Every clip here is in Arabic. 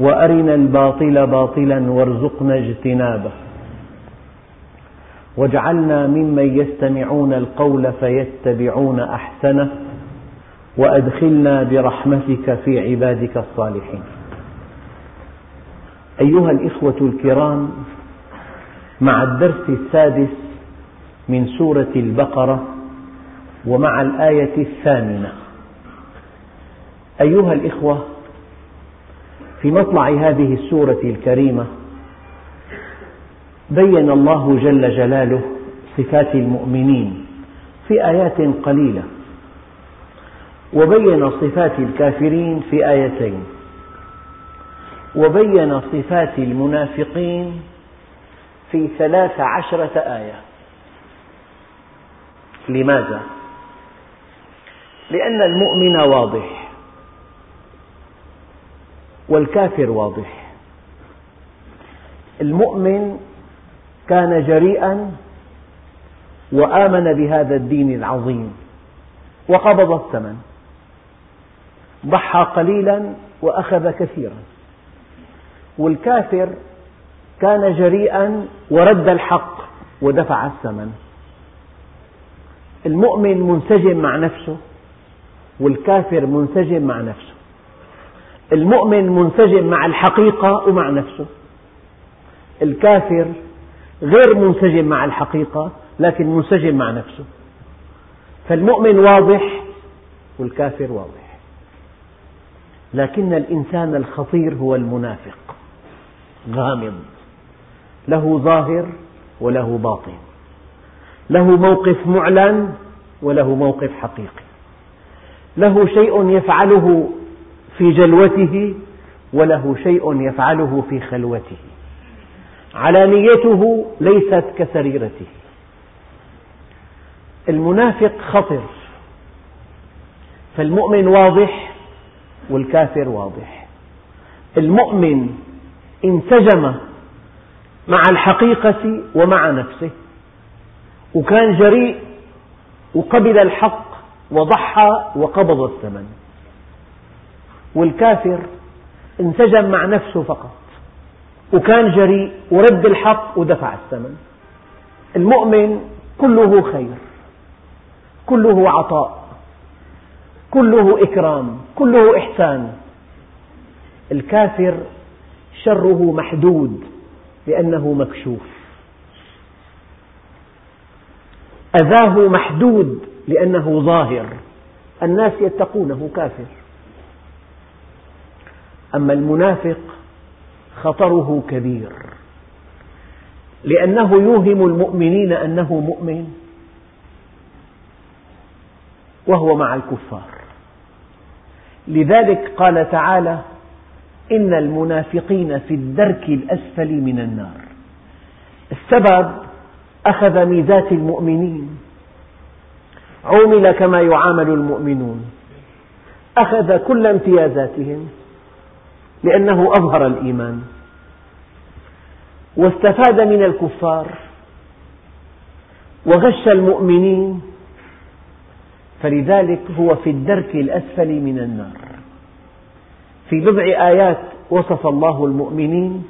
وأرنا الباطل باطلا وارزقنا اجتنابه. واجعلنا ممن يستمعون القول فيتبعون أحسنه وأدخلنا برحمتك في عبادك الصالحين. أيها الإخوة الكرام مع الدرس السادس من سورة البقرة ومع الآية الثامنة أيها الإخوة في مطلع هذه السورة الكريمة بين الله جل جلاله صفات المؤمنين في آيات قليلة وبين صفات الكافرين في آيتين وبين صفات المنافقين في ثلاث عشرة آية لماذا؟ لأن المؤمن واضح والكافر واضح. المؤمن كان جريئا وآمن بهذا الدين العظيم وقبض الثمن. ضحى قليلا وأخذ كثيرا. والكافر كان جريئا ورد الحق ودفع الثمن. المؤمن منسجم مع نفسه والكافر منسجم مع نفسه. المؤمن منسجم مع الحقيقة ومع نفسه. الكافر غير منسجم مع الحقيقة لكن منسجم مع نفسه. فالمؤمن واضح والكافر واضح. لكن الإنسان الخطير هو المنافق غامض. له ظاهر وله باطن. له موقف معلن وله موقف حقيقي. له شيء يفعله في جلوته وله شيء يفعله في خلوته. علانيته ليست كسريرته. المنافق خطر فالمؤمن واضح والكافر واضح. المؤمن انسجم مع الحقيقة ومع نفسه وكان جريء وقبل الحق وضحى وقبض الثمن. والكافر انسجم مع نفسه فقط. وكان جريء ورد الحق ودفع الثمن. المؤمن كله خير كله عطاء كله إكرام كله إحسان. الكافر شره محدود لأنه مكشوف. أذاه محدود لأنه ظاهر. الناس يتقونه كافر. أما المنافق خطره كبير لأنه يوهم المؤمنين أنه مؤمن وهو مع الكفار. لذلك قال تعالى إن المنافقين في الدرك الأسفل من النار. السبب أخذ ميزات المؤمنين. عومل كما يعامل المؤمنون. أخذ كل امتيازاتهم. لأنه أظهر الإيمان. واستفاد من الكفار. وغش المؤمنين. فلذلك هو في الدرك الأسفل من النار. في بضع آيات وصف الله المؤمنين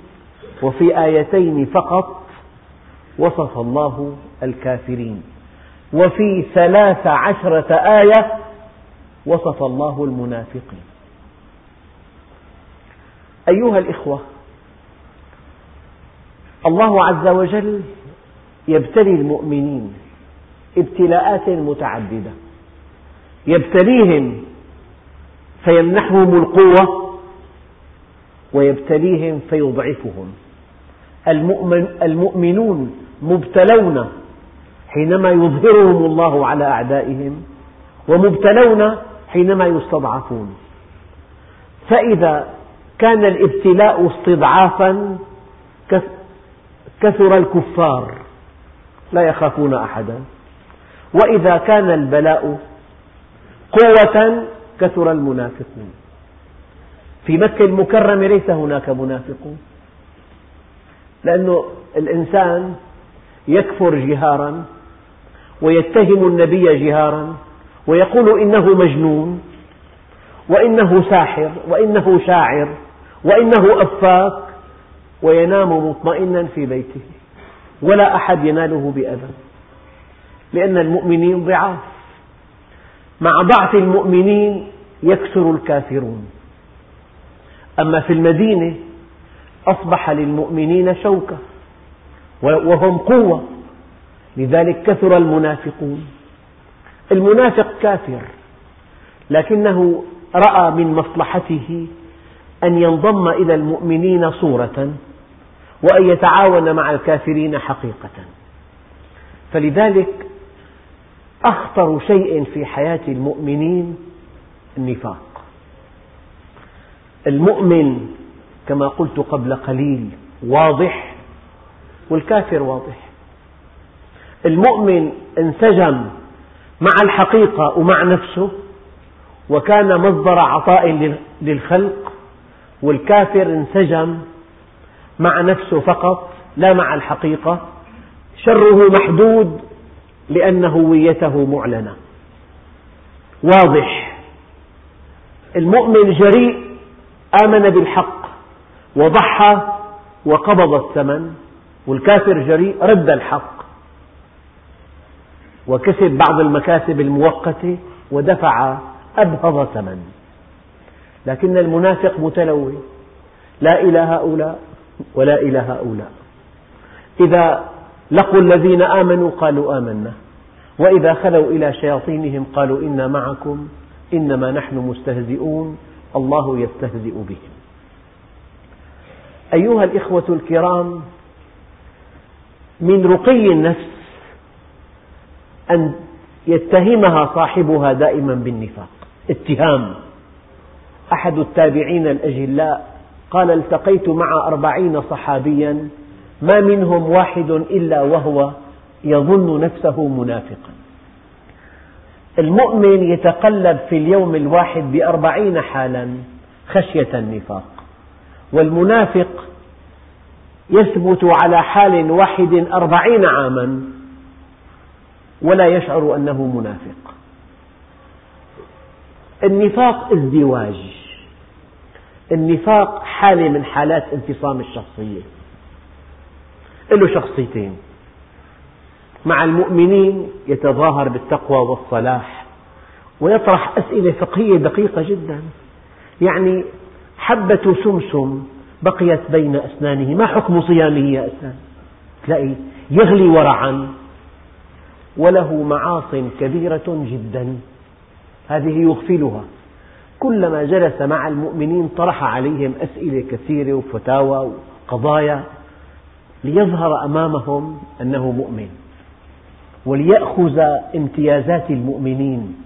وفي آيتين فقط وصف الله الكافرين. وفي ثلاث عشرة آية وصف الله المنافقين. أيها الإخوة الله عز وجل يبتلي المؤمنين ابتلاءات متعددة. يبتليهم فيمنحهم القوة ويبتليهم فيضعفهم. المؤمن المؤمنون مبتلون حينما يظهرهم الله على أعدائهم ومبتلون حينما يستضعفون. فإذا كان الابتلاء استضعافا كثر الكفار. لا يخافون أحدا. وإذا كان البلاء قوة كثر المنافقون. في مكة المكرمة ليس هناك منافقون. لأن الإنسان يكفر جهارا ويتهم النبي جهارا ويقول إنه مجنون وإنه ساحر وإنه شاعر وإنه أفاك وينام مطمئنا في بيته ولا أحد يناله بأذى. لأن المؤمنين ضعاف. مع ضعف المؤمنين يكثر الكافرون. أما في المدينة أصبح للمؤمنين شوكة وهم قوة. لذلك كثر المنافقون. المنافق كافر لكنه رأى من مصلحته أن ينضم إلى المؤمنين صورة وأن يتعاون مع الكافرين حقيقة. فلذلك أخطر شيء في حياة المؤمنين النفاق. المؤمن كما قلت قبل قليل واضح والكافر واضح. المؤمن انسجم مع الحقيقة ومع نفسه وكان مصدر عطاء للخلق والكافر انسجم مع نفسه فقط لا مع الحقيقة. شره محدود لأن هويته معلنة. واضح. المؤمن جريء آمن بالحق وضحى وقبض الثمن والكافر جريء رد الحق. وكسب بعض المكاسب المؤقتة ودفع أبهض ثمن. لكن المنافق متلوي لا إلى هؤلاء ولا إلى هؤلاء. إذا لقوا الذين آمنوا قالوا آمنا. وإذا خلوا إلى شياطينهم قالوا إنا معكم إنما نحن مستهزئون الله يستهزئ بهم. أيها الإخوة الكرام من رقي النفس أن يتهمها صاحبها دائما بالنفاق اتهام. أحد التابعين الأجلاء قال التقيت مع أربعين صحابيا ما منهم واحد إلا وهو يظن نفسه منافقا. المؤمن يتقلب في اليوم الواحد بأربعين حالا خشية النفاق والمنافق يثبت على حال واحد أربعين عاما ولا يشعر أنه منافق. النفاق ازدواج. النفاق حالة من حالات انفصام الشخصية. له شخصيتين. مع المؤمنين يتظاهر بالتقوى والصلاح ويطرح أسئلة فقهية دقيقة جدا. يعني حبة سمسم بقيت بين أسنانه. ما حكم صيامه يا أسنان تلاقي يغلي ورعا. وله معاص كبيرة جدا. هذه يغفلها. كلما جلس مع المؤمنين طرح عليهم أسئلة كثيرة وفتاوى وقضايا ليظهر أمامهم أنه مؤمن وليأخذ امتيازات المؤمنين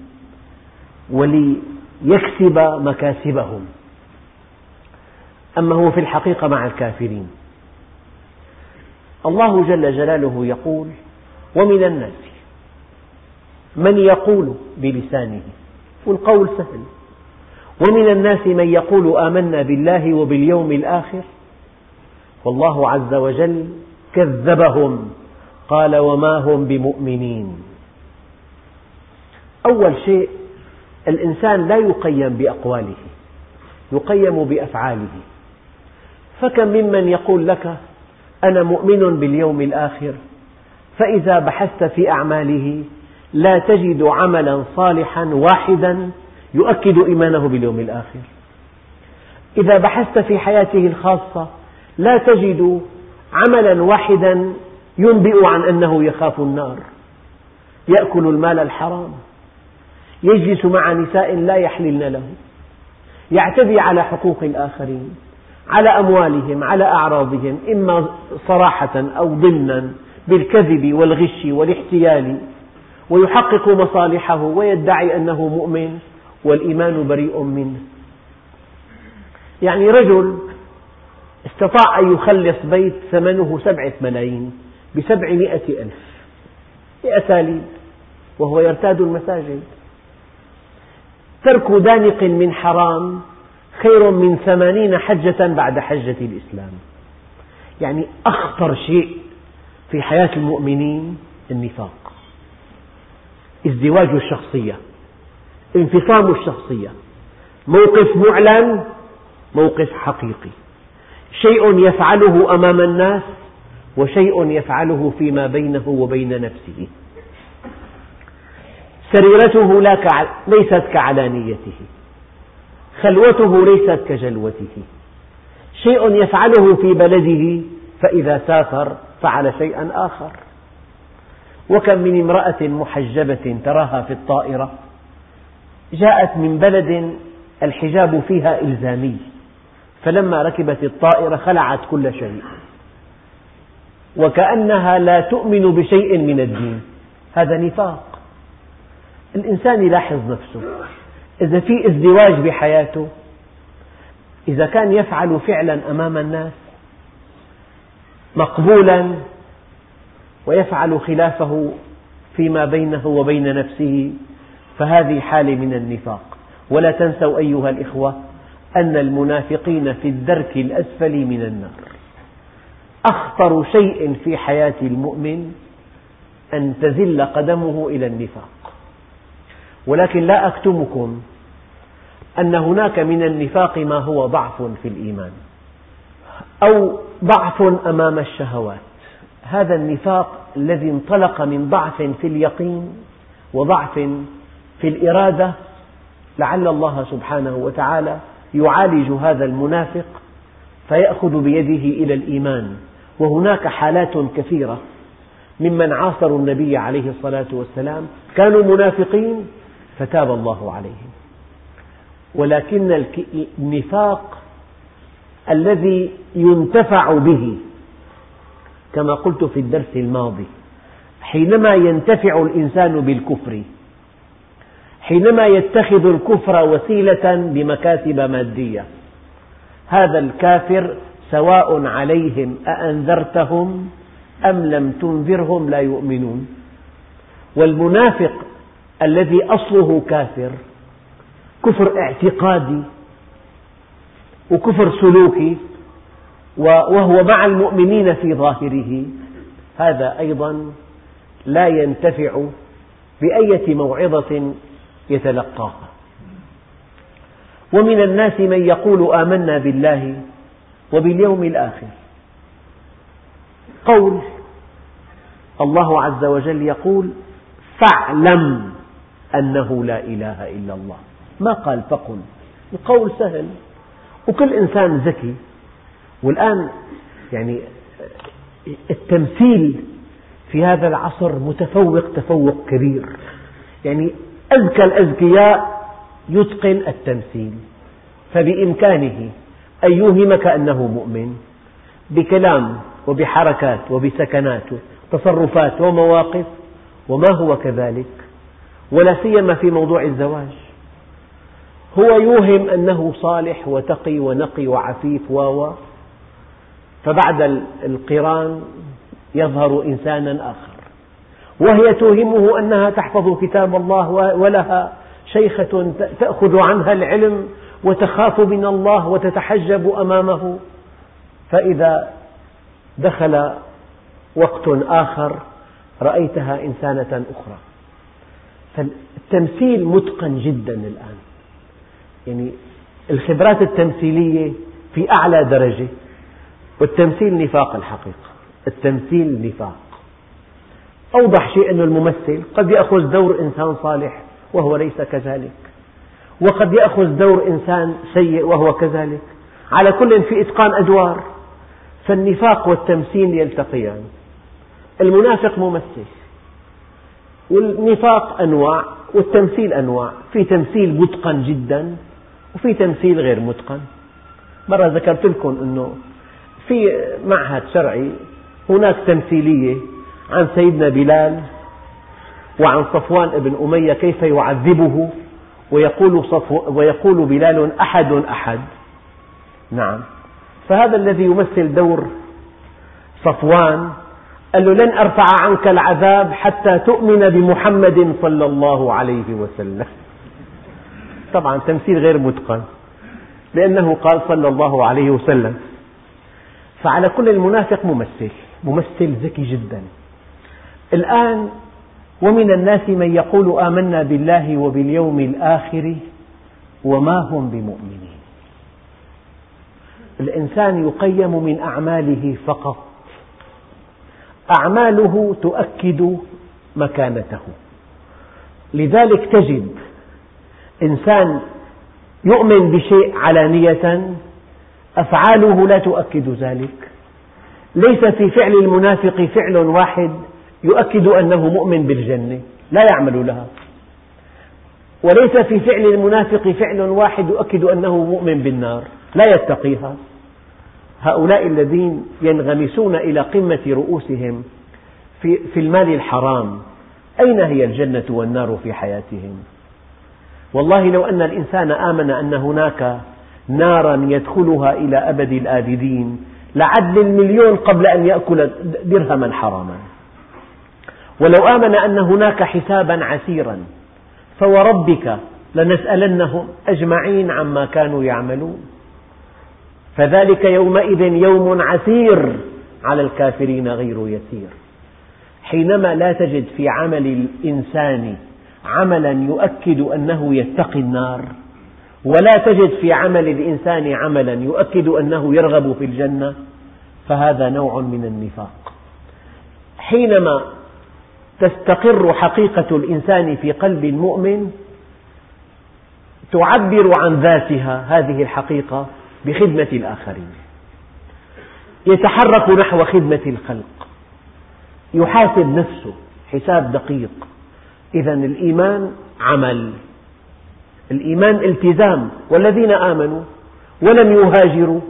وليكسب مكاسبهم. أما هو في الحقيقة مع الكافرين. الله جل جلاله يقول ومن الناس من يقول بلسانه والقول سهل. ومن الناس من يقول آمنا بالله وباليوم الآخر والله عز وجل كذبهم قال وما هم بمؤمنين. أول شيء الإنسان لا يقيم بأقواله يقيم بأفعاله. فكم ممن يقول لك أنا مؤمن باليوم الآخر فإذا بحثت في أعماله لا تجد عملا صالحا واحدا يؤكد إيمانه باليوم الآخر. إذا بحثت في حياته الخاصة لا تجد عملا واحدا ينبئ عن أنه يخاف النار يأكل المال الحرام يجلس مع نساء لا يحللن له يعتدي على حقوق الآخرين على أموالهم على أعراضهم إما صراحة أو ضمنا بالكذب والغش والاحتيال ويحقق مصالحه ويدعي أنه مؤمن. والإيمان بريء منه. يعني رجل استطاع أن يخلص بيت ثمنه سبعة ملايين بسبعمائة ألف بأساليب وهو يرتاد المساجد. ترك دانق من حرام خير من ثمانين حجة بعد حجة الإسلام. يعني أخطر شيء في حياة المؤمنين النفاق ازدواج الشخصية. انفصام الشخصية. موقف معلن موقف حقيقي. شيء يفعله أمام الناس وشيء يفعله فيما بينه وبين نفسه. سريرته ليست كعلانيته. خلوته ليست كجلوته. شيء يفعله في بلده فإذا سافر فعل شيئا آخر. وكم من امرأة محجبة تراها في الطائرة جاءت من بلد الحجاب فيها إلزامي. فلما ركبت الطائرة خلعت كل شيء. وكأنها لا تؤمن بشيء من الدين. هذا نفاق. الإنسان يلاحظ نفسه. إذا في ازدواج بحياته إذا كان يفعل فعلا أمام الناس مقبولا ويفعل خلافه فيما بينه وبين نفسه فهذه حالة من النفاق. ولا تنسوا أيها الإخوة أن المنافقين في الدرك الأسفل من النار. أخطر شيء في حياة المؤمن أن تزل قدمه إلى النفاق. ولكن لا أكتمكم أن هناك من النفاق ما هو ضعف في الإيمان أو ضعف أمام الشهوات. هذا النفاق الذي انطلق من ضعف في اليقين وضعف في الإرادة لعل الله سبحانه وتعالى يعالج هذا المنافق فيأخذ بيده إلى الإيمان. وهناك حالات كثيرة ممن عاصروا النبي عليه الصلاة والسلام كانوا منافقين فتاب الله عليهم. ولكن النفاق الذي ينتفع به كما قلت في الدرس الماضي حينما ينتفع الإنسان بالكفر حينما يتخذ الكفر وسيلة بمكاسب مادية. هذا الكافر سواء عليهم أأنذرتهم أم لم تنذرهم لا يؤمنون. والمنافق الذي أصله كافر كفر اعتقادي وكفر سلوكي وهو مع المؤمنين في ظاهره. هذا أيضا لا ينتفع بأية موعظة يتلقاها. ومن الناس من يقول آمنا بالله وباليوم الآخر. قول الله عز وجل يقول فاعلم أنه لا إله إلا الله. ما قال؟ فقل. القول سهل. وكل إنسان ذكي. والآن يعني التمثيل في هذا العصر متفوق تفوق كبير. يعني أذكى الأذكياء يتقن التمثيل. فبإمكانه أن يوهمك أنه مؤمن بكلام وبحركات وبسكنات تصرفات ومواقف وما هو كذلك ولا سيما في موضوع الزواج. هو يوهم أنه صالح وتقي ونقي وعفيف و فبعد القران يظهر إنسانا آخر. وهي توهمه أنها تحفظ كتاب الله ولها شيخة تأخذ عنها العلم وتخاف من الله وتتحجب أمامه. فإذا دخل وقت آخر رأيتها إنسانة أخرى. فالتمثيل متقن جدا الآن. يعني الخبرات التمثيلية في أعلى درجة. والتمثيل نفاق الحقيقة. التمثيل نفاق. أوضح شيء أن الممثل قد يأخذ دور إنسان صالح وهو ليس كذلك. وقد يأخذ دور إنسان سيء وهو كذلك. على كل في إتقان أدوار فالنفاق والتمثيل يلتقيان. المنافق ممثل والنفاق أنواع والتمثيل أنواع. في تمثيل متقن جدا وفي تمثيل غير متقن. مرة ذكرت لكم أنه في معهد شرعي هناك تمثيلية عن سيدنا بلال وعن صفوان بن أمية كيف يعذبه ويقول, صفو ويقول بلال أحد أحد. نعم. فهذا الذي يمثل دور صفوان قال له لن أرفع عنك العذاب حتى تؤمن بمحمد صلى الله عليه وسلم. طبعا تمثيل غير متقن لأنه قال صلى الله عليه وسلم. فعلى كل المنافق ممثل ممثل ذكي جدا. الآن ومن الناس من يقول آمنا بالله وباليوم الآخر وما هم بمؤمنين. الإنسان يقيم من أعماله فقط. أعماله تؤكد مكانته. لذلك تجد إنسان يؤمن بشيء علانية أفعاله لا تؤكد ذلك. ليس في فعل المنافق فعل واحد. يؤكد أنه مؤمن بالجنة لا يعمل لها. وليس في فعل المنافق فعل واحد يؤكد أنه مؤمن بالنار لا يتقيها. هؤلاء الذين ينغمسون إلى قمة رؤوسهم في, في المال الحرام أين هي الجنة والنار في حياتهم؟ والله لو أن الإنسان آمن أن هناك نارا يدخلها إلى أبد الآبدين لعد المليون قبل أن يأكل درهما حراما. ولو آمن أن هناك حسابا عسيرا فوربك لنسألنهم أجمعين عما كانوا يعملون. فذلك يومئذ يوم عسير على الكافرين غير يسير. حينما لا تجد في عمل الإنسان عملا يؤكد أنه يتقي النار ولا تجد في عمل الإنسان عملا يؤكد أنه يرغب في الجنة فهذا نوع من النفاق. حينما تستقر حقيقة الإنسان في قلب المؤمن تعبر عن ذاتها هذه الحقيقة بخدمة الآخرين. يتحرك نحو خدمة الخلق. يحاسب نفسه حساب دقيق. إذا الإيمان عمل. الإيمان التزام. والذين آمنوا ولم يهاجروا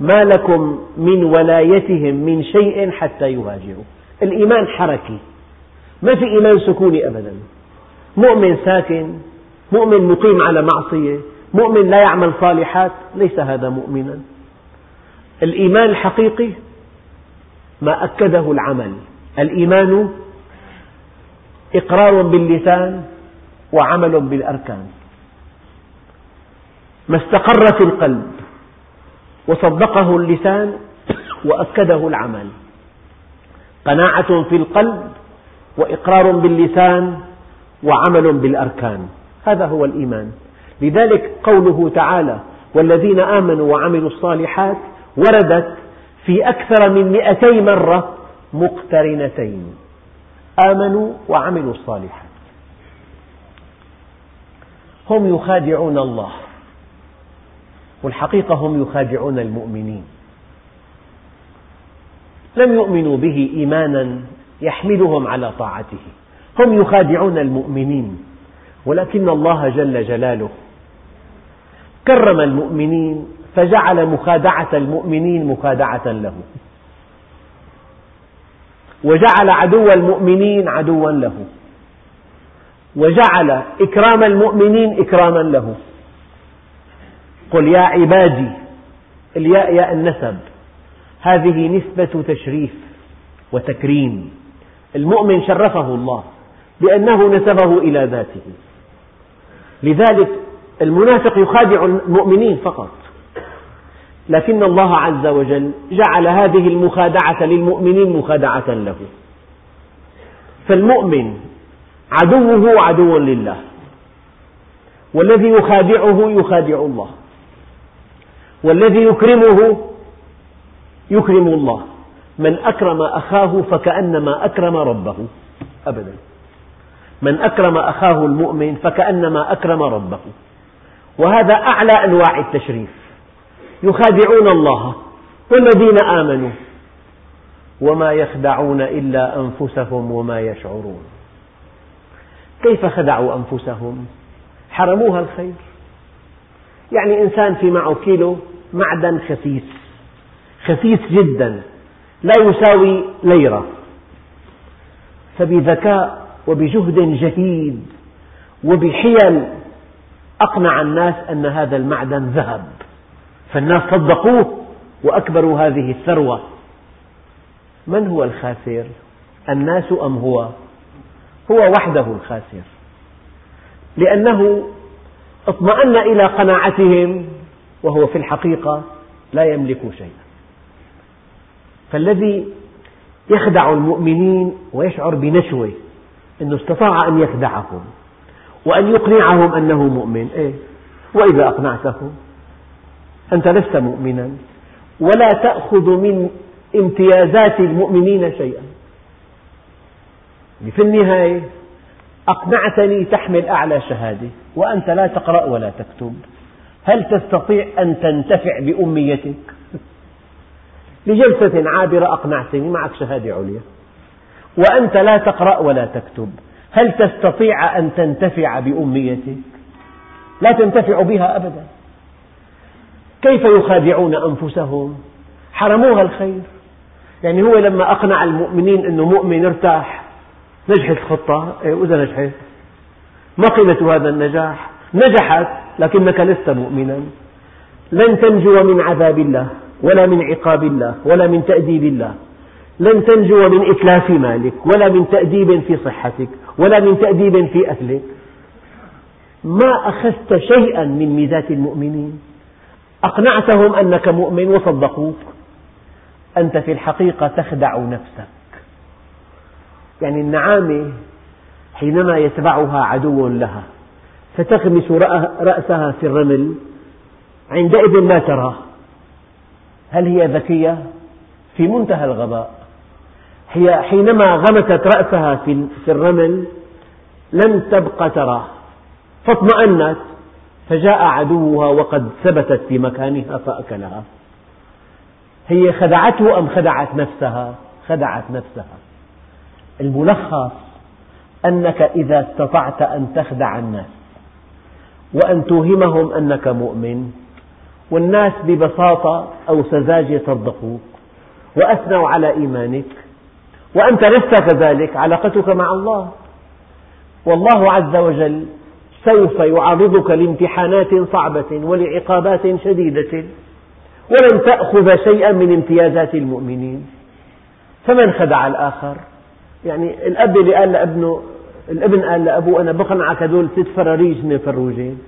ما لكم من ولايتهم من شيء حتى يهاجروا. الإيمان حركي. ما في إيمان سكوني أبدا. مؤمن ساكن مؤمن مقيم على معصية مؤمن لا يعمل صالحات ليس هذا مؤمنا. الإيمان الحقيقي ما أكده العمل. الإيمان إقرار باللسان وعمل بالأركان. ما استقر في القلب وصدقه اللسان وأكده العمل. قناعة في القلب وإقرار باللسان وعمل بالأركان. هذا هو الإيمان. لذلك قوله تعالى والذين آمنوا وعملوا الصالحات وردت في أكثر من مئتي مرة مقترنتين. آمنوا وعملوا الصالحات. هم يخادعون الله والحقيقة هم يخادعون المؤمنين. لم يؤمنوا به إيمانا يحملهم على طاعته. هم يخادعون المؤمنين. ولكن الله جل جلاله كرم المؤمنين فجعل مخادعة المؤمنين مخادعة له. وجعل عدو المؤمنين عدوا له. وجعل إكرام المؤمنين إكراما له. قل يا عبادي الياء ياء النسب. هذه نسبة تشريف وتكريم. المؤمن شرفه الله لأنه نسبه إلى ذاته. لذلك المنافق يخادع المؤمنين فقط. لكن الله عز وجل جعل هذه المخادعة للمؤمنين مخادعة له. فالمؤمن عدوه عدو لله. والذي يخادعه يخادع الله. والذي يكرمه يكرم الله. من أكرم أخاه فكأنما أكرم ربه. أبدا. من أكرم أخاه المؤمن فكأنما أكرم ربه. وهذا أعلى أنواع التشريف. يخادعون الله والذين آمنوا. وما يخدعون إلا أنفسهم وما يشعرون. كيف خدعوا أنفسهم؟ حرموها الخير. يعني إنسان في معه كيلو معدن خسيس. خسيس جدا. لا يساوي ليرة. فبذكاء وبجهد جهيد وبحيل أقنع الناس أن هذا المعدن ذهب. فالناس صدقوه وأكبر هذه الثروة. من هو الخاسر؟ الناس أم هو؟ هو وحده الخاسر. لأنه اطمأن إلى قناعتهم وهو في الحقيقة لا يملك شيئا. فالذي يخدع المؤمنين ويشعر بنشوة أنه استطاع أن يخدعهم وأن يقنعهم أنه مؤمن. إيه؟ وإذا أقنعتهم؟ أنت لست مؤمنا. ولا تأخذ من امتيازات المؤمنين شيئا. في النهاية أقنعتني تحمل أعلى شهادة وأنت لا تقرأ ولا تكتب. هل تستطيع أن تنتفع بأميتك؟ لجلسة عابرة أقنعتني معك شهادة عليا. وأنت لا تقرأ ولا تكتب. هل تستطيع أن تنتفع بأميتك؟ لا تنتفع بها أبدا. كيف يخادعون أنفسهم؟ حرموها الخير. يعني هو لما أقنع المؤمنين أنه مؤمن ارتاح نجحت الخطة إيه وإذا نجحت؟ ما قيمة هذا النجاح؟ نجحت لكنك لست مؤمنا. لن تنجو من عذاب الله. ولا من عقاب الله ولا من تأديب الله. لن تنجو من إتلاف مالك ولا من تأديب في صحتك ولا من تأديب في أهلك ما أخذت شيئا من ميزات المؤمنين؟ أقنعتهم أنك مؤمن وصدقوك. أنت في الحقيقة تخدع نفسك. يعني النعامة حينما يتبعها عدو لها فتغمس رأسها في الرمل عندئذ لا تراه. هل هي ذكية؟ في منتهى الغباء. هي حينما غمست رأسها في الرمل لم تبق تراه. فاطمأنت فجاء عدوها وقد ثبتت في مكانها فأكلها. هي خدعته أم خدعت نفسها؟ خدعت نفسها. الملخص أنك إذا استطعت أن تخدع الناس وأن توهمهم أنك مؤمن. والناس ببساطة أو سذاجة صدقوك وأثنوا على إيمانك وأنت لست كذلك علاقتك مع الله. والله عز وجل سوف يعرضك لامتحانات صعبة ولعقابات شديدة ولن تأخذ شيئا من امتيازات المؤمنين. فمن خدع الآخر؟ يعني الأب اللي قال لأبنه الابن قال لأبوه أنا بقنعك هدول ست فراريج من فروجين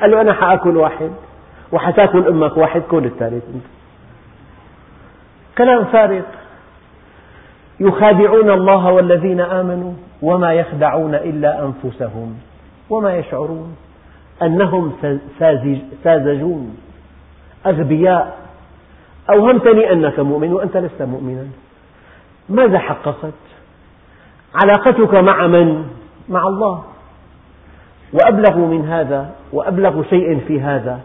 قال له أنا حآكل واحد. وحتاكل أمك واحد كل الثالث. كلام فارغ يخادعون الله والذين آمنوا وما يخدعون إلا أنفسهم وما يشعرون أنهم ساذجون أغبياء. أوهمتني أنك مؤمن وأنت لست مؤمنا. ماذا حققت؟ علاقتك مع من؟ مع الله. وأبلغ من هذا وأبلغ شيء في هذا.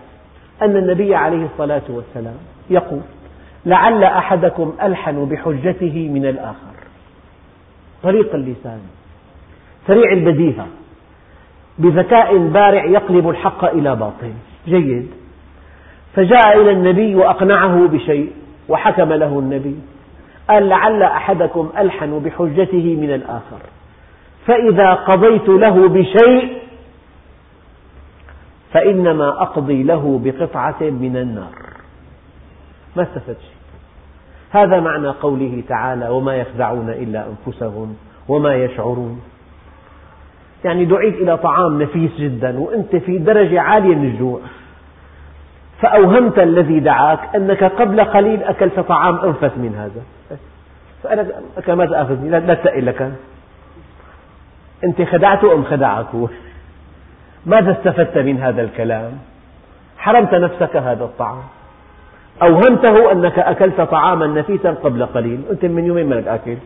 أن النبي عليه الصلاة والسلام يقول لعل أحدكم ألحن بحجته من الآخر. طريق اللسان. سريع البديهة. بذكاء بارع يقلب الحق إلى باطل. جيد. فجاء إلى النبي وأقنعه بشيء وحكم له النبي. قال لعل أحدكم ألحن بحجته من الآخر. فإذا قضيت له بشيء فإنما أقضي له بقطعة من النار. ما استفدت شيء. هذا معنى قوله تعالى وما يخدعون إلا أنفسهم وما يشعرون. يعني دعيت إلى طعام نفيس جدا وأنت في درجة عالية من الجوع. فأوهمت الذي دعاك أنك قبل قليل أكلت طعام أنفس من هذا. فأنا ما تأخذني لا تسأل لك. أنت خدعته أم خدعك؟ ماذا استفدت من هذا الكلام؟ حرمت نفسك هذا الطعام. أوهمته أنك أكلت طعاما نفيسا قبل قليل. أنت من يومين منك أكل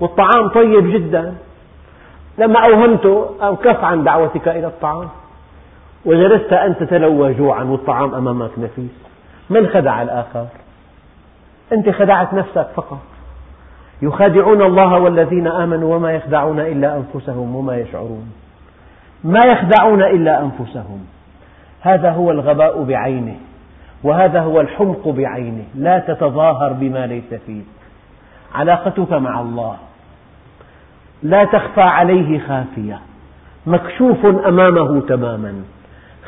والطعام طيب جدا. لما أوهمته أو كف عن دعوتك إلى الطعام. وجلست أنت تتلوى جوعا والطعام أمامك نفيس. من خدع الآخر؟ أنت خدعت نفسك فقط. يخادعون الله والذين آمنوا وما يخدعون إلا أنفسهم وما يشعرون. ما يخدعون إلا أنفسهم. هذا هو الغباء بعينه وهذا هو الحمق بعينه. لا تتظاهر بما ليس فيك. علاقتك مع الله. لا تخفى عليه خافية. مكشوف أمامه تماما.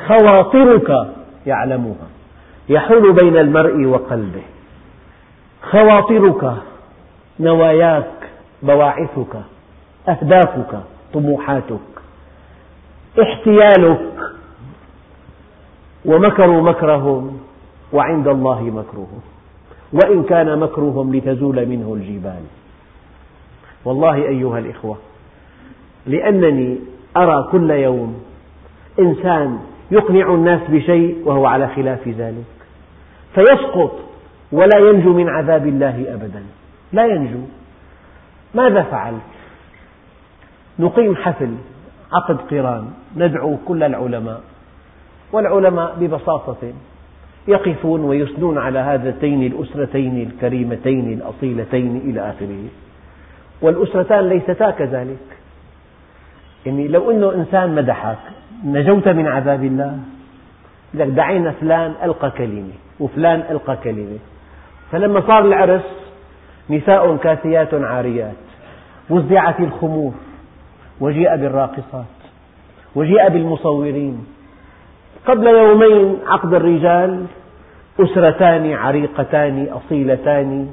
خواطرك يعلمها. يحول بين المرء وقلبه. خواطرك نواياك بواعثك أهدافك طموحاتك. احتيالك. ومكروا مكرهم وعند الله مكرهم. وإن كان مكرهم لتزول منه الجبال. والله أيها الإخوة لأنني أرى كل يوم إنسان يقنع الناس بشيء وهو على خلاف ذلك. فيسقط ولا ينجو من عذاب الله أبدا. لا ينجو. ماذا فعلت؟ نقيم حفل. عقد قران ندعو كل العلماء. والعلماء ببساطة يقفون ويثنون على هاتين الأسرتين الكريمتين الأصيلتين إلى آخره. والأسرتان ليستا كذلك. يعني لو أنه إنسان مدحك نجوت من عذاب الله. لك دعينا فلان ألقى كلمة وفلان ألقى كلمة. فلما صار العرس نساء كاسيات عاريات وزعت الخمور. وجيء بالراقصات وجيء بالمصورين. قبل يومين عقد الرجال أسرتان عريقتان أصيلتان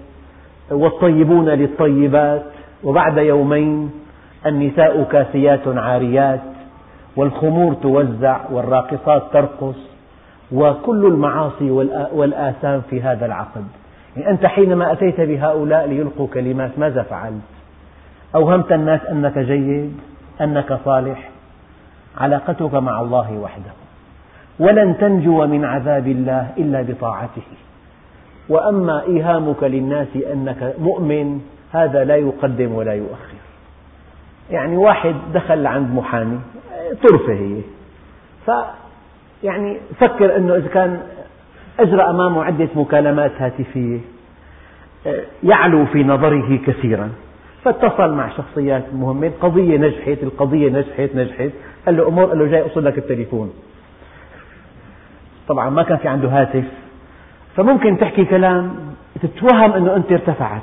والطيبون للطيبات وبعد يومين النساء كاسيات عاريات والخمور توزع والراقصات ترقص وكل المعاصي والآثام في هذا العقد. يعني أنت حينما أتيت بهؤلاء ليلقوا كلمات ماذا فعلت؟ أوهمت الناس أنك جيد؟ أنك صالح. علاقتك مع الله وحده. ولن تنجو من عذاب الله إلا بطاعته. وأما إيهامك للناس أنك مؤمن هذا لا يقدم ولا يؤخر. يعني واحد دخل عند محامي طرفة. هي ف يعني فكر أنه إذا كان أجرى أمامه عدة مكالمات هاتفية يعلو في نظره كثيرا. فاتصل مع شخصيات مهمة القضية نجحت القضية نجحت نجحت. قال له أمور قال له جاي أوصل لك التليفون. طبعا ما كان في عنده هاتف. فممكن تحكي كلام تتوهم أنه أنت ارتفعت.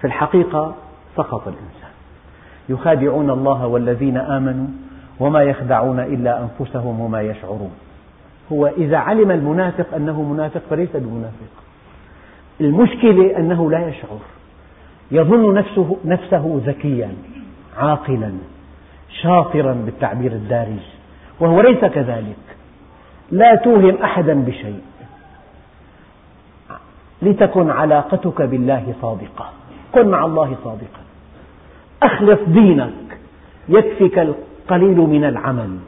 في الحقيقة سقط الإنسان. يخادعون الله والذين آمنوا وما يخدعون إلا أنفسهم وما يشعرون. هو إذا علم المنافق أنه منافق فليس بمنافق. المشكلة أنه لا يشعر. يظن نفسه, نفسه ذكيا عاقلا شاطرا بالتعبير الدارج وهو ليس كذلك. لا توهم أحدا بشيء. لتكن علاقتك بالله صادقة. كن مع الله صادقا. أخلص دينك. يكفك القليل من العمل.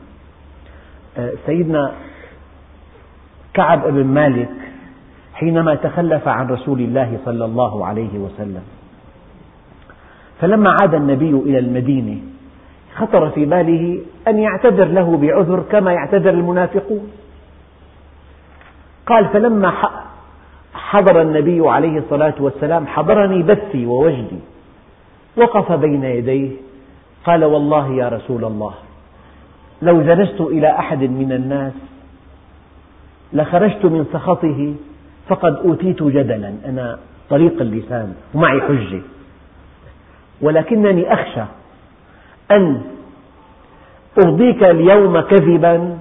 آه، سيدنا كعب بن مالك حينما تخلف عن رسول الله صلى الله عليه وسلم فلما عاد النبي إلى المدينة خطر في باله أن يعتذر له بعذر كما يعتذر المنافقون. قال فلما حضر النبي عليه الصلاة والسلام حضرني بثي ووجدي وقف بين يديه قال والله يا رسول الله لو جلست إلى أحد من الناس لخرجت من سخطه فقد أوتيت جدلا أنا طريق اللسان ومعي حجة. ولكنني أخشى أن أرضيك اليوم كذبا.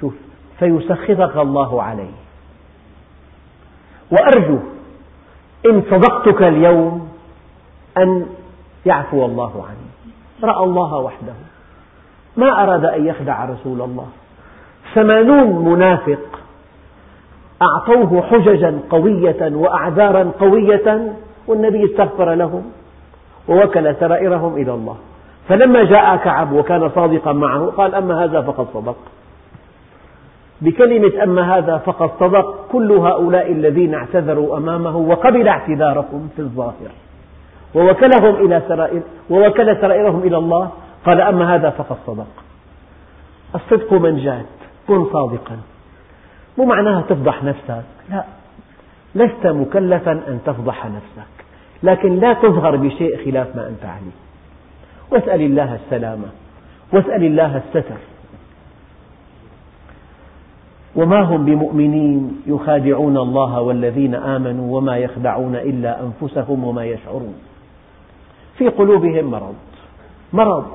شوف فيسخطك الله علي وأرجو إن صدقتك اليوم أن يعفو الله عني. رأى الله وحده. ما أراد أن يخدع رسول الله. ثمانون منافق أعطوه حججا قوية وأعذارا قوية والنبي استغفر لهم. ووكل سرائرهم إلى الله. فلما جاء كعب وكان صادقا معه قال أما هذا فقد صدق. بكلمة أما هذا فقد صدق كل هؤلاء الذين اعتذروا أمامه وقبل اعتذارهم في الظاهر. ووكلهم إلى سرائر ووكل سرائرهم إلى الله قال أما هذا فقد صدق. الصدق منجاة كن صادقا. مو معناها تفضح نفسك لا. لست مكلفا أن تفضح نفسك. لكن لا تظهر بشيء خلاف ما أنت عليه. واسأل الله السلامة واسأل الله الستر. وما هم بمؤمنين يخادعون الله والذين آمنوا وما يخدعون إلا أنفسهم وما يشعرون. في قلوبهم مرض مرض.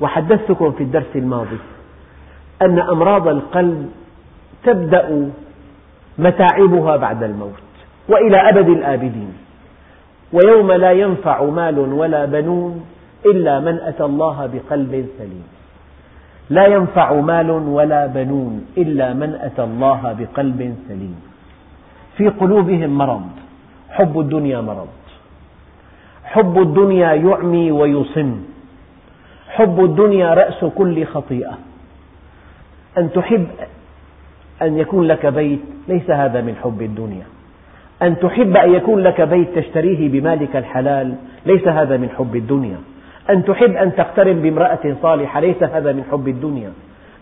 وحدثتكم في الدرس الماضي أن أمراض القلب تبدأ متاعبها بعد الموت وإلى أبد الآبدين. ويوم لا ينفع مال ولا بنون إلا من أتى الله بقلب سليم. لا ينفع مال ولا بنون إلا من أتى الله بقلب سليم. في قلوبهم مرض حب الدنيا مرض. حب الدنيا يعمي ويصم. حب الدنيا رأس كل خطيئة. أن تحب أن يكون لك بيت ليس هذا من حب الدنيا. أن تحب أن يكون لك بيت تشتريه بمالك الحلال ليس هذا من حب الدنيا. أن تحب أن تقترن بامرأة صالحة ليس هذا من حب الدنيا.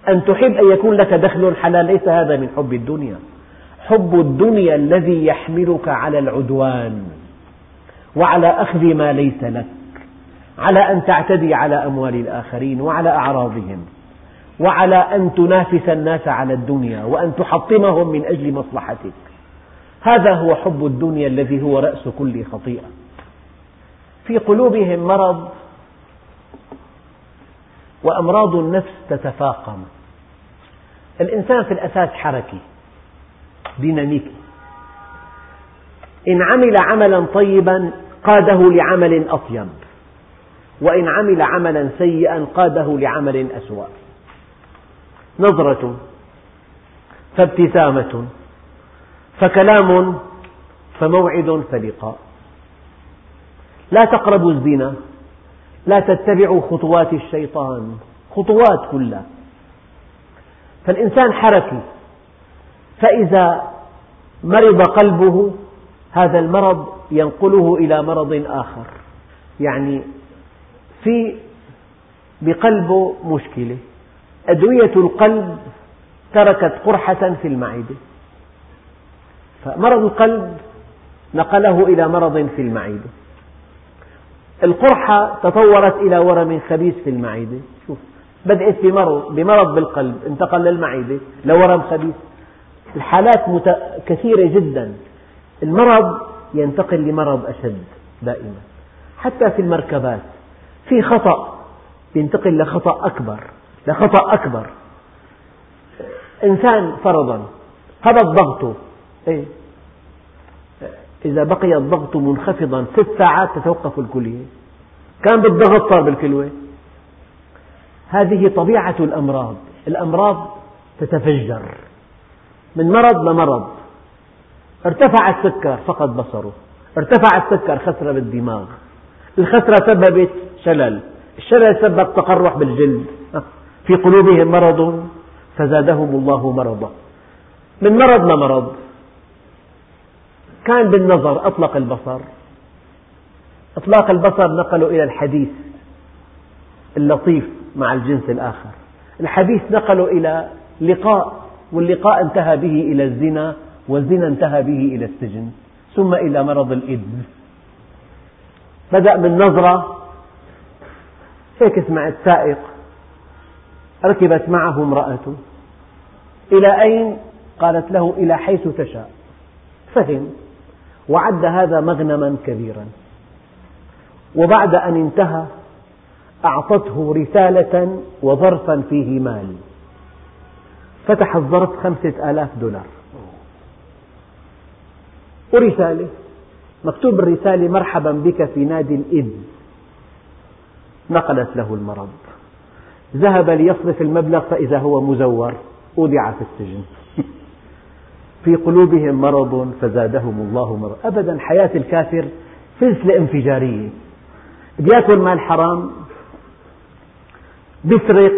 أن تحب أن يكون لك دخل حلال ليس هذا من حب الدنيا. حب الدنيا الذي يحملك على العدوان وعلى أخذ ما ليس لك على أن تعتدي على أموال الآخرين وعلى أعراضهم وعلى أن تنافس الناس على الدنيا وأن تحطمهم من أجل مصلحتك. هذا هو حب الدنيا الذي هو رأس كل خطيئة. في قلوبهم مرض وأمراض النفس تتفاقم. الإنسان في الأساس حركي ديناميكي. إن عمل عملا طيبا قاده لعمل أطيب وإن عمل عملا سيئا قاده لعمل أسوأ. نظرة فابتسامة فكلام فموعد فلقاء. لا تقربوا الزنا لا تتبعوا خطوات الشيطان خطوات كلها. فالإنسان حركي فإذا مرض قلبه هذا المرض ينقله إلى مرض آخر. يعني في بقلبه مشكلة أدوية القلب تركت قرحة في المعدة. فمرض القلب نقله إلى مرض في المعدة القرحة تطورت إلى ورم خبيث في المعدة شوف بدأت بمرض, بمرض بالقلب انتقل للمعدة لورم خبيث. الحالات مت... كثيرة جدا. المرض ينتقل لمرض أشد دائما. حتى في المركبات في خطأ ينتقل لخطأ أكبر لخطأ أكبر. إنسان فرضا هبط ضغطه. إيه؟ إذا بقي الضغط منخفضا ست ساعات تتوقف الكلية. كان بالضغط صار بالكلوة هذه طبيعة الأمراض. الأمراض تتفجر. من مرض لمرض. ارتفع السكر فقد بصره. ارتفع السكر خسر بالدماغ. الخسرة سببت شلل. الشلل سبب تقرح بالجلد. في قلوبهم مرض فزادهم الله مرضا. من مرض لمرض. كان بالنظر أطلق البصر. إطلاق البصر نقله إلى الحديث اللطيف مع الجنس الآخر. الحديث نقله إلى لقاء واللقاء انتهى به إلى الزنا والزنا انتهى به إلى السجن ثم إلى مرض الإيدز. بدأ من نظرة هيك سمعت سائق ركبت معه امرأته. إلى أين؟ قالت له إلى حيث تشاء. فهم. وعد هذا مغنما كبيرا. وبعد أن انتهى أعطته رسالة وظرفا فيه مال. فتح الظرف خمسة آلاف دولار. ورسالة مكتوب بالرسالة مرحبا بك في نادي الإذ نقلت له المرض. ذهب ليصرف المبلغ فإذا هو مزور أودع في السجن. في قلوبهم مرض فزادهم الله مرض. أبدا حياة الكافر سلسلة انفجارية بيأكل مال حرام بيسرق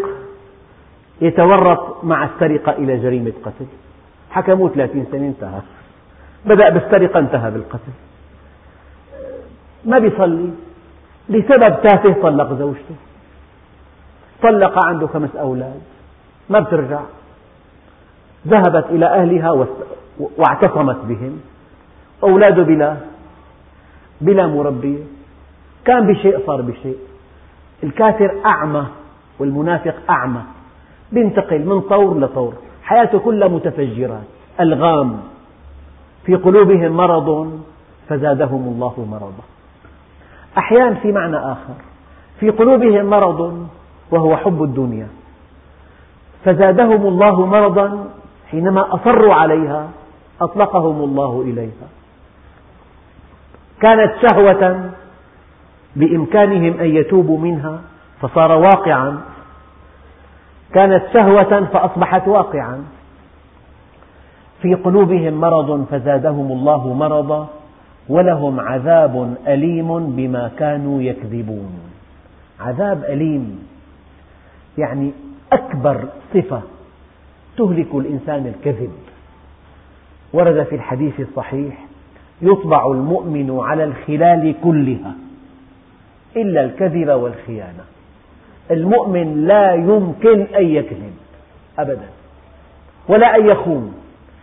يتورط مع السرقة إلى جريمة قتل. حكموه 30 سنة انتهى. بدأ بالسرقة انتهى بالقتل. ما بيصلي. لسبب تافه طلق زوجته. طلق عنده خمس أولاد. ما بترجع. ذهبت إلى أهلها واعتصمت بهم. أولاده بلا بلا مربية كان بشيء صار بشيء. الكافر أعمى والمنافق أعمى. بينتقل من طور لطور. حياته كلها متفجرات ألغام. في قلوبهم مرض فزادهم الله مرضا. أحيانا في معنى آخر. في قلوبهم مرض وهو حب الدنيا. فزادهم الله مرضا حينما أصروا عليها أطلقهم الله إليها. كانت شهوة بإمكانهم أن يتوبوا منها فصار واقعا. كانت شهوة فأصبحت واقعا. في قلوبهم مرض فزادهم الله مرضا ولهم عذاب أليم بما كانوا يكذبون. عذاب أليم يعني أكبر صفة تهلك الإنسان الكذب. ورد في الحديث الصحيح يطبع المؤمن على الخلال كلها إلا الكذب والخيانة. المؤمن لا يمكن أن يكذب أبدا ولا أن يخون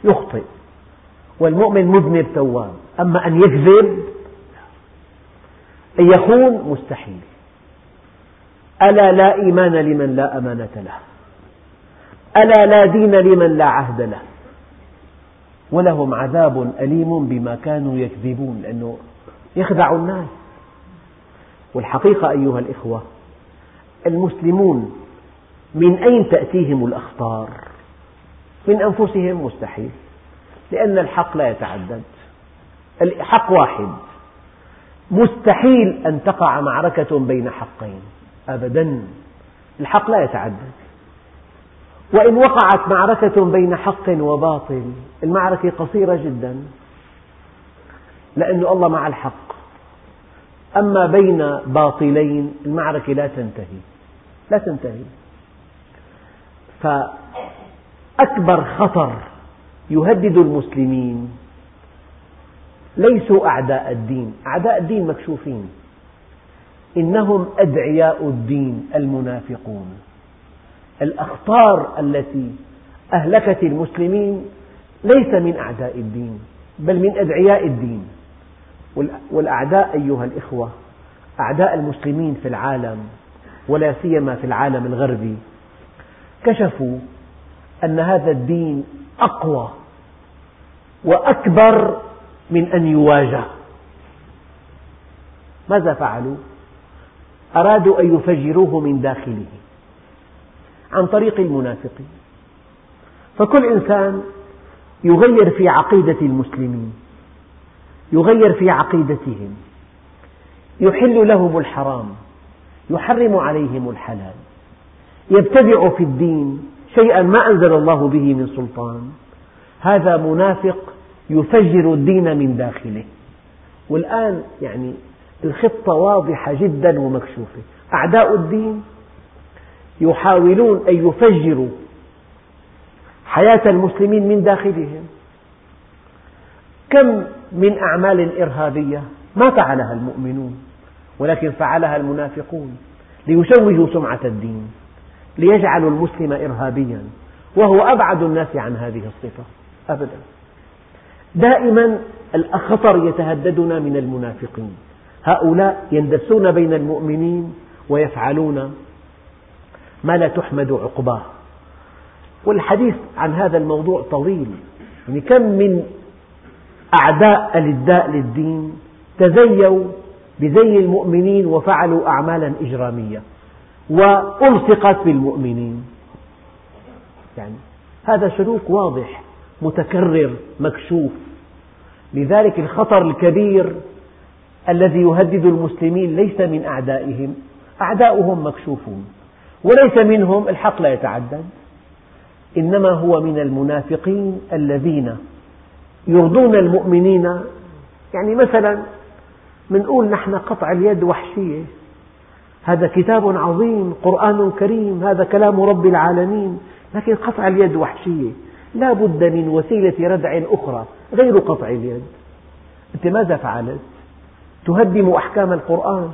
يخطئ والمؤمن مذنب تواب أما أن يكذب أن يخون مستحيل. ألا لا إيمان لمن لا أمانة له ألا لا دين لمن لا عهد له. ولهم عذاب أليم بما كانوا يكذبون لأنه يخدع الناس. والحقيقة أيها الإخوة المسلمون من أين تأتيهم الأخطار؟ من أنفسهم مستحيل لأن الحق لا يتعدد. الحق واحد مستحيل أن تقع معركة بين حقين أبدا. الحق لا يتعدد. وإن وقعت معركة بين حق وباطل المعركة قصيرة جدا لأن الله مع الحق. أما بين باطلين المعركة لا تنتهي. لا تنتهي. فأكبر خطر يهدد المسلمين ليسوا أعداء الدين. أعداء الدين مكشوفين. إنهم أدعياء الدين المنافقون. الأخطار التي أهلكت المسلمين ليس من أعداء الدين بل من أدعياء الدين. والأعداء أيها الإخوة أعداء المسلمين في العالم ولا سيما في العالم الغربي كشفوا أن هذا الدين أقوى وأكبر من أن يواجه. ماذا فعلوا؟ أرادوا أن يفجروه من داخله. عن طريق المنافقين فكل إنسان يغير في عقيدة المسلمين يغير في عقيدتهم يحل لهم الحرام يحرم عليهم الحلال يبتدع في الدين شيئا ما أنزل الله به من سلطان. هذا منافق يفجر الدين من داخله. والآن يعني الخطة واضحة جدا ومكشوفة. أعداء الدين يحاولون أن يفجروا حياة المسلمين من داخلهم. كم من أعمال إرهابية ما فعلها المؤمنون ولكن فعلها المنافقون ليشوهوا سمعة الدين ليجعلوا المسلم إرهابيا وهو أبعد الناس عن هذه الصفة. أبدا. دائما الخطر يتهددنا من المنافقين. هؤلاء يندسون بين المؤمنين ويفعلون ما لا تحمد عقباه. والحديث عن هذا الموضوع طويل. يعني كم من أعداء الإداء للدين تزيوا بزي المؤمنين وفعلوا أعمالا إجرامية وألصقت بالمؤمنين. يعني هذا سلوك واضح متكرر مكشوف. لذلك الخطر الكبير الذي يهدد المسلمين ليس من أعدائهم أعداؤهم مكشوفون. وليس منهم الحق لا يتعدد. إنما هو من المنافقين الذين يرضون المؤمنين. يعني مثلا نقول نحن قطع اليد وحشية. هذا كتاب عظيم قرآن كريم هذا كلام رب العالمين لكن قطع اليد وحشية. لا بد من وسيلة ردع أخرى غير قطع اليد. أنت ماذا فعلت؟ تهدم أحكام القرآن.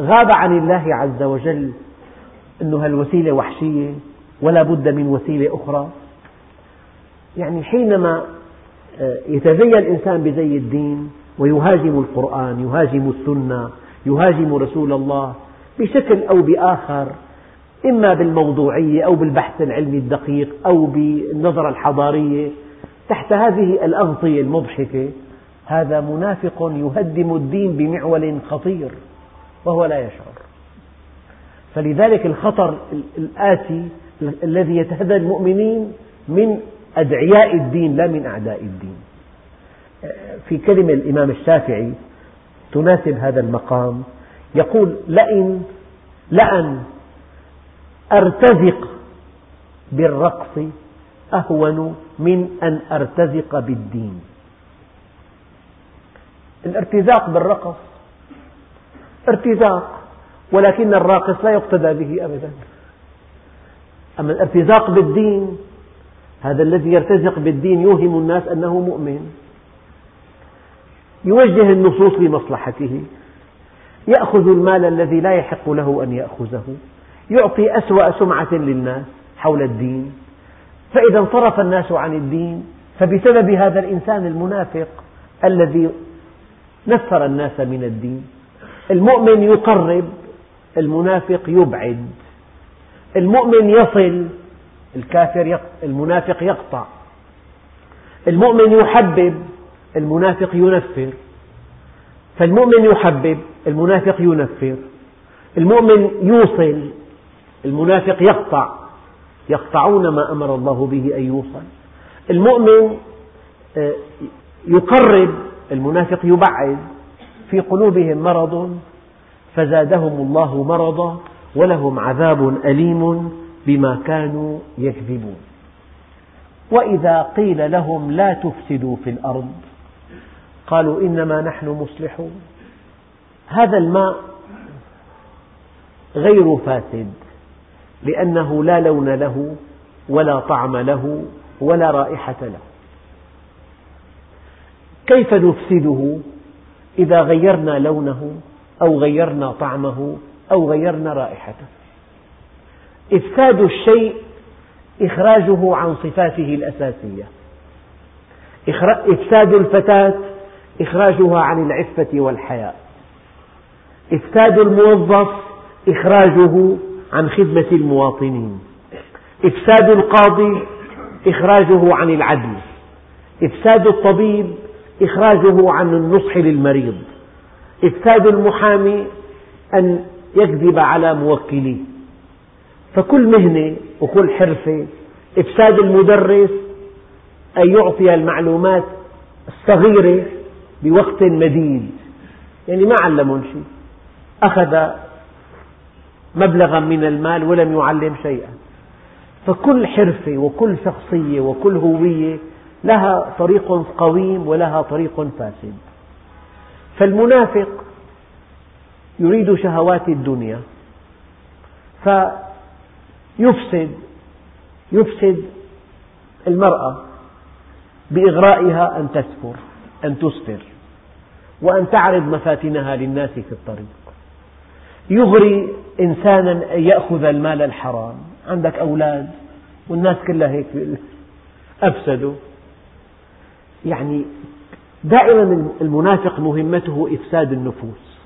غاب عن الله عز وجل أن هالوسيلة وحشية ولا بد من وسيلة أخرى. يعني حينما آه، يتزين الإنسان بزي الدين ويهاجم القرآن يهاجم السنة يهاجم رسول الله بشكل أو بآخر إما بالموضوعية أو بالبحث العلمي الدقيق أو بالنظرة الحضارية تحت هذه الأغطية المضحكة هذا منافق يهدم الدين بمعول خطير. وهو لا يشعر. فلذلك الخطر الآتي الذي يتهدد المؤمنين من أدعياء الدين لا من أعداء الدين. في كلمة الإمام الشافعي تناسب هذا المقام يقول لئن لأن أرتزق بالرقص أهون من أن أرتزق بالدين. الارتزاق بالرقص ارتزاق. ولكن الراقص لا يقتدى به أبدا. أما الارتزاق بالدين هذا الذي يرتزق بالدين يوهم الناس أنه مؤمن. يوجه النصوص لمصلحته. يأخذ المال الذي لا يحق له أن يأخذه. يعطي أسوأ سمعة للناس حول الدين. فإذا انصرف الناس عن الدين فبسبب هذا الإنسان المنافق الذي نفر الناس من الدين المؤمن يقرب المنافق يبعد. المؤمن يصل الكافر المنافق يقطع. المؤمن يحبب المنافق ينفر. فالمؤمن يحبب المنافق ينفر. المؤمن يوصل المنافق يقطع. يقطعون ما أمر الله به أن يوصل. المؤمن آه، يقرب المنافق يبعد. في قلوبهم مرض فزادهم الله مرضا ولهم عذاب أليم بما كانوا يكذبون. وإذا قيل لهم لا تفسدوا في الأرض قالوا إنما نحن مصلحون. هذا الماء غير فاسد لأنه لا لون له ولا طعم له ولا رائحة له. كيف نفسده؟ إذا غيرنا لونه أو غيرنا طعمه أو غيرنا رائحته. إفساد الشيء إخراجه عن صفاته الأساسية. إفساد الفتاة إخراجها عن العفة والحياء. إفساد الموظف إخراجه عن خدمة المواطنين. إفساد القاضي إخراجه عن العدل. إفساد الطبيب إخراجه عن النصح للمريض. إفساد المحامي أن يكذب على موكليه فكل مهنة وكل حرفة إفساد المدرس أن يعطي المعلومات الصغيرة بوقت مديد. يعني ما علمهم شيء. أخذ مبلغا من المال ولم يعلم شيئا. فكل حرفة وكل شخصية وكل هوية لها طريق قويم ولها طريق فاسد. فالمنافق يريد شهوات الدنيا فيفسد يفسد المرأة بإغرائها أن تسفر أن تسفر وأن تعرض مفاتنها للناس في الطريق. يغري إنسانا أن يأخذ المال الحرام. عندك أولاد والناس كلها هيك أفسدوا. يعني دائما المنافق مهمته إفساد النفوس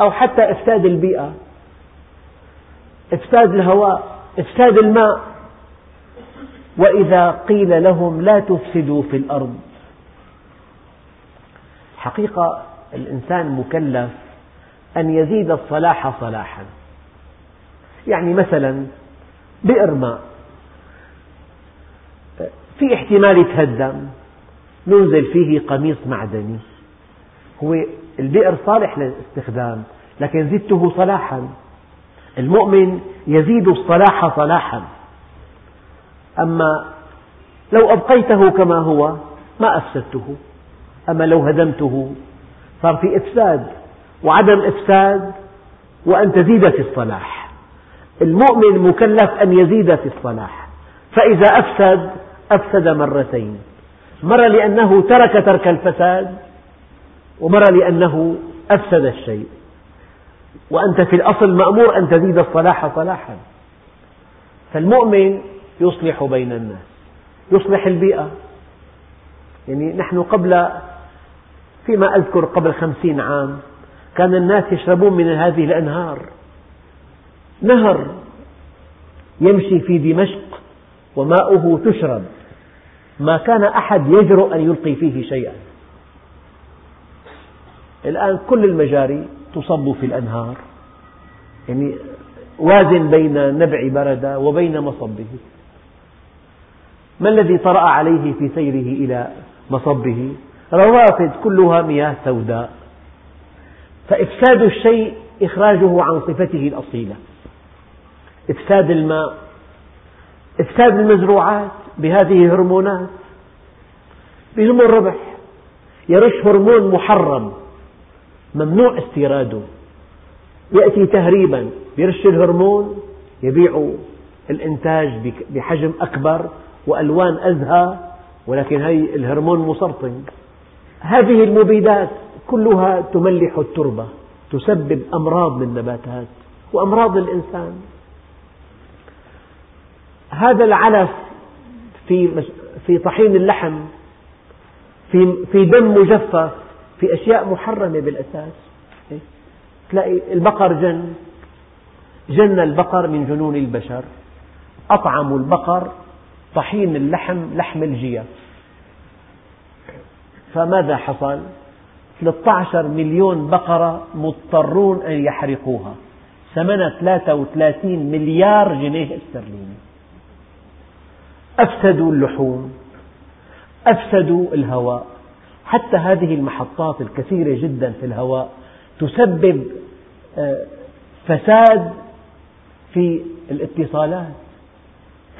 أو حتى إفساد البيئة إفساد الهواء إفساد الماء. وإذا قيل لهم لا تفسدوا في الأرض. حقيقة الإنسان مكلف أن يزيد الصلاح صلاحا. يعني مثلا بئر ماء في احتمال يتهدم. ننزل فيه قميص معدني. هو البئر صالح للاستخدام لكن زدته صلاحا. المؤمن يزيد الصلاح صلاحا. أما لو أبقيته كما هو ما أفسدته. أما لو هدمته صار في إفساد. وعدم إفساد وأن تزيد في الصلاح. المؤمن مكلف أن يزيد في الصلاح. فإذا أفسد أفسد مرتين. مرة لأنه ترك ترك الفساد ومرة لأنه أفسد الشيء. وأنت في الأصل مأمور أن تزيد الصلاح صلاحا. فالمؤمن يصلح بين الناس يصلح البيئة. يعني نحن قبل فيما أذكر قبل خمسين عام كان الناس يشربون من هذه الأنهار. نهر يمشي في دمشق وماؤه تشرب. ما كان أحد يجرؤ أن يلقي فيه شيئا. الآن كل المجاري تصب في الأنهار. يعني وازن بين نبع بردة وبين مصبه. ما الذي طرأ عليه في سيره إلى مصبه؟ روافد كلها مياه سوداء. فإفساد الشيء إخراجه عن صفته الأصيلة. إفساد الماء. إفساد المزروعات. بهذه الهرمونات بهم الربح. يرش هرمون محرم. ممنوع استيراده. يأتي تهريبا. يرش الهرمون يبيع الإنتاج بحجم أكبر وألوان أزهى ولكن هذه الهرمون مسرطن. هذه المبيدات كلها تملح التربة تسبب أمراض للنباتات وأمراض للإنسان هذا العلف في في طحين اللحم في في دم مجفف في أشياء محرمة بالأساس. تلاقي البقر جن. جن البقر من جنون البشر. أطعموا البقر طحين اللحم لحم الجيف فماذا حصل؟ 13 مليون بقرة مضطرون أن يحرقوها. ثمنها 33 مليار جنيه استرليني. أفسدوا اللحوم أفسدوا الهواء. حتى هذه المحطات الكثيرة جدا في الهواء تسبب آه، فساد في الاتصالات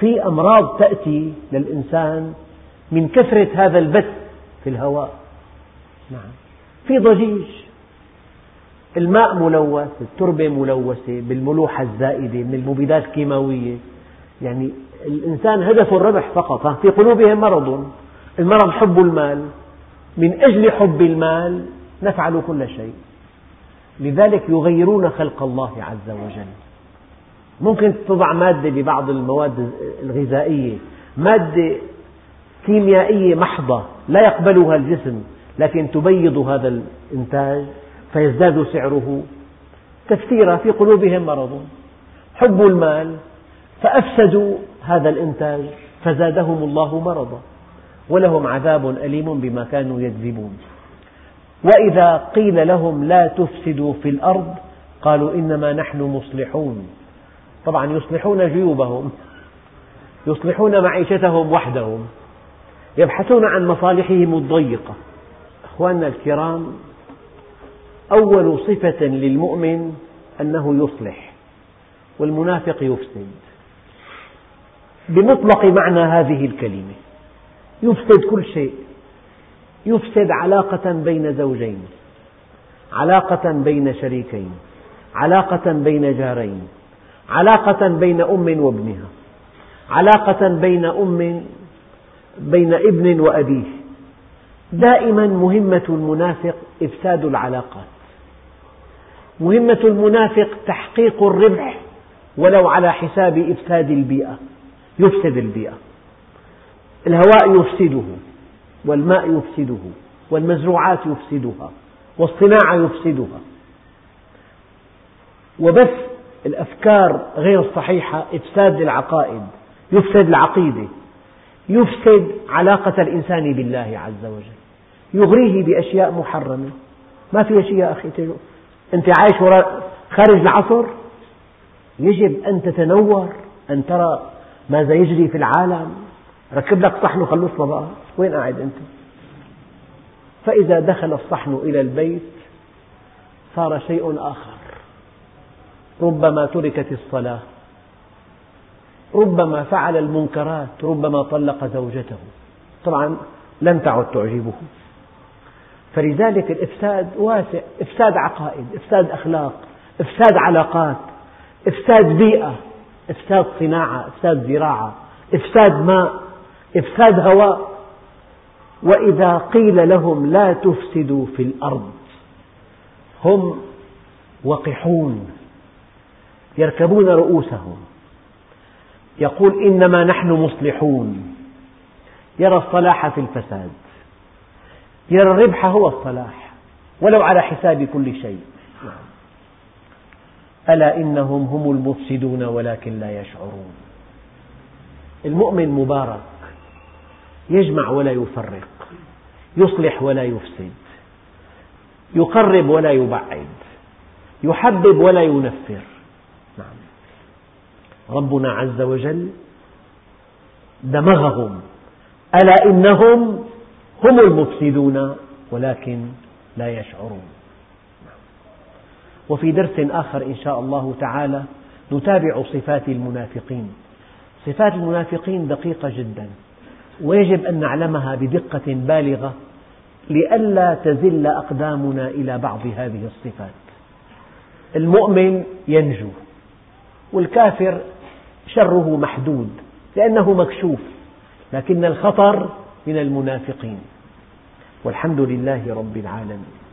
في أمراض تأتي للإنسان من كثرة هذا البث في الهواء. نعم. في ضجيج. الماء ملوث التربة ملوثة بالملوحة الزائدة من المبيدات الكيماوية. يعني الإنسان هدفه الربح فقط في قلوبهم مرض المرض حب المال من أجل حب المال نفعل كل شيء. لذلك يغيرون خلق الله عز وجل. ممكن تضع مادة ببعض المواد الغذائية مادة كيميائية محضة لا يقبلها الجسم لكن تبيض هذا الإنتاج فيزداد سعره. تفسيرا في قلوبهم مرض. حب المال فأفسدوا هذا الإنتاج فزادهم الله مرضا ولهم عذاب أليم بما كانوا يكذبون. وإذا قيل لهم لا تفسدوا في الأرض قالوا إنما نحن مصلحون. طبعا يصلحون جيوبهم يصلحون معيشتهم وحدهم يبحثون عن مصالحهم الضيقة. أخواننا الكرام أول صفة للمؤمن أنه يصلح والمنافق يفسد. بمطلق معنى هذه الكلمة. يفسد كل شيء. يفسد علاقة بين زوجين. علاقة بين شريكين. علاقة بين جارين. علاقة بين أم وابنها. علاقة بين أم بين ابن وأبيه. دائما مهمة المنافق إفساد العلاقات. مهمة المنافق تحقيق الربح ولو على حساب إفساد البيئة. يفسد البيئة. الهواء يفسده والماء يفسده والمزروعات يفسدها والصناعة يفسدها. وبث الأفكار غير الصحيحة إفساد للعقائد يفسد العقيدة. يفسد علاقة الإنسان بالله عز وجل. يغريه بأشياء محرمة. ما في شيء يا أخي أنت عايش وراء خارج العصر؟ يجب أن تتنور أن ترى ماذا يجري في العالم؟ ركب لك صحن وخلصنا بقى وين قاعد أنت؟ فإذا دخل الصحن إلى البيت صار شيء آخر. ربما تركت الصلاة. ربما فعل المنكرات. ربما طلق زوجته. طبعا لم تعد تعجبه. فلذلك الإفساد واسع. إفساد عقائد. إفساد أخلاق. إفساد علاقات. إفساد بيئة. إفساد صناعة إفساد زراعة إفساد ماء إفساد هواء. وإذا قيل لهم لا تفسدوا في الأرض هم وقحون يركبون رؤوسهم. يقول إنما نحن مصلحون. يرى الصلاح في الفساد. يرى الربح هو الصلاح ولو على حساب كل شيء. ألا إنهم هم المفسدون ولكن لا يشعرون. المؤمن مبارك يجمع ولا يفرق يصلح ولا يفسد يقرب ولا يبعد يحبب ولا ينفر. نعم. ربنا عز وجل دمغهم ألا إنهم هم المفسدون ولكن لا يشعرون. وفي درس آخر إن شاء الله تعالى نتابع صفات المنافقين. صفات المنافقين دقيقة جدا. ويجب أن نعلمها بدقة بالغة لئلا تزل أقدامنا إلى بعض هذه الصفات. المؤمن ينجو والكافر شره محدود لأنه مكشوف لكن الخطر من المنافقين. والحمد لله رب العالمين.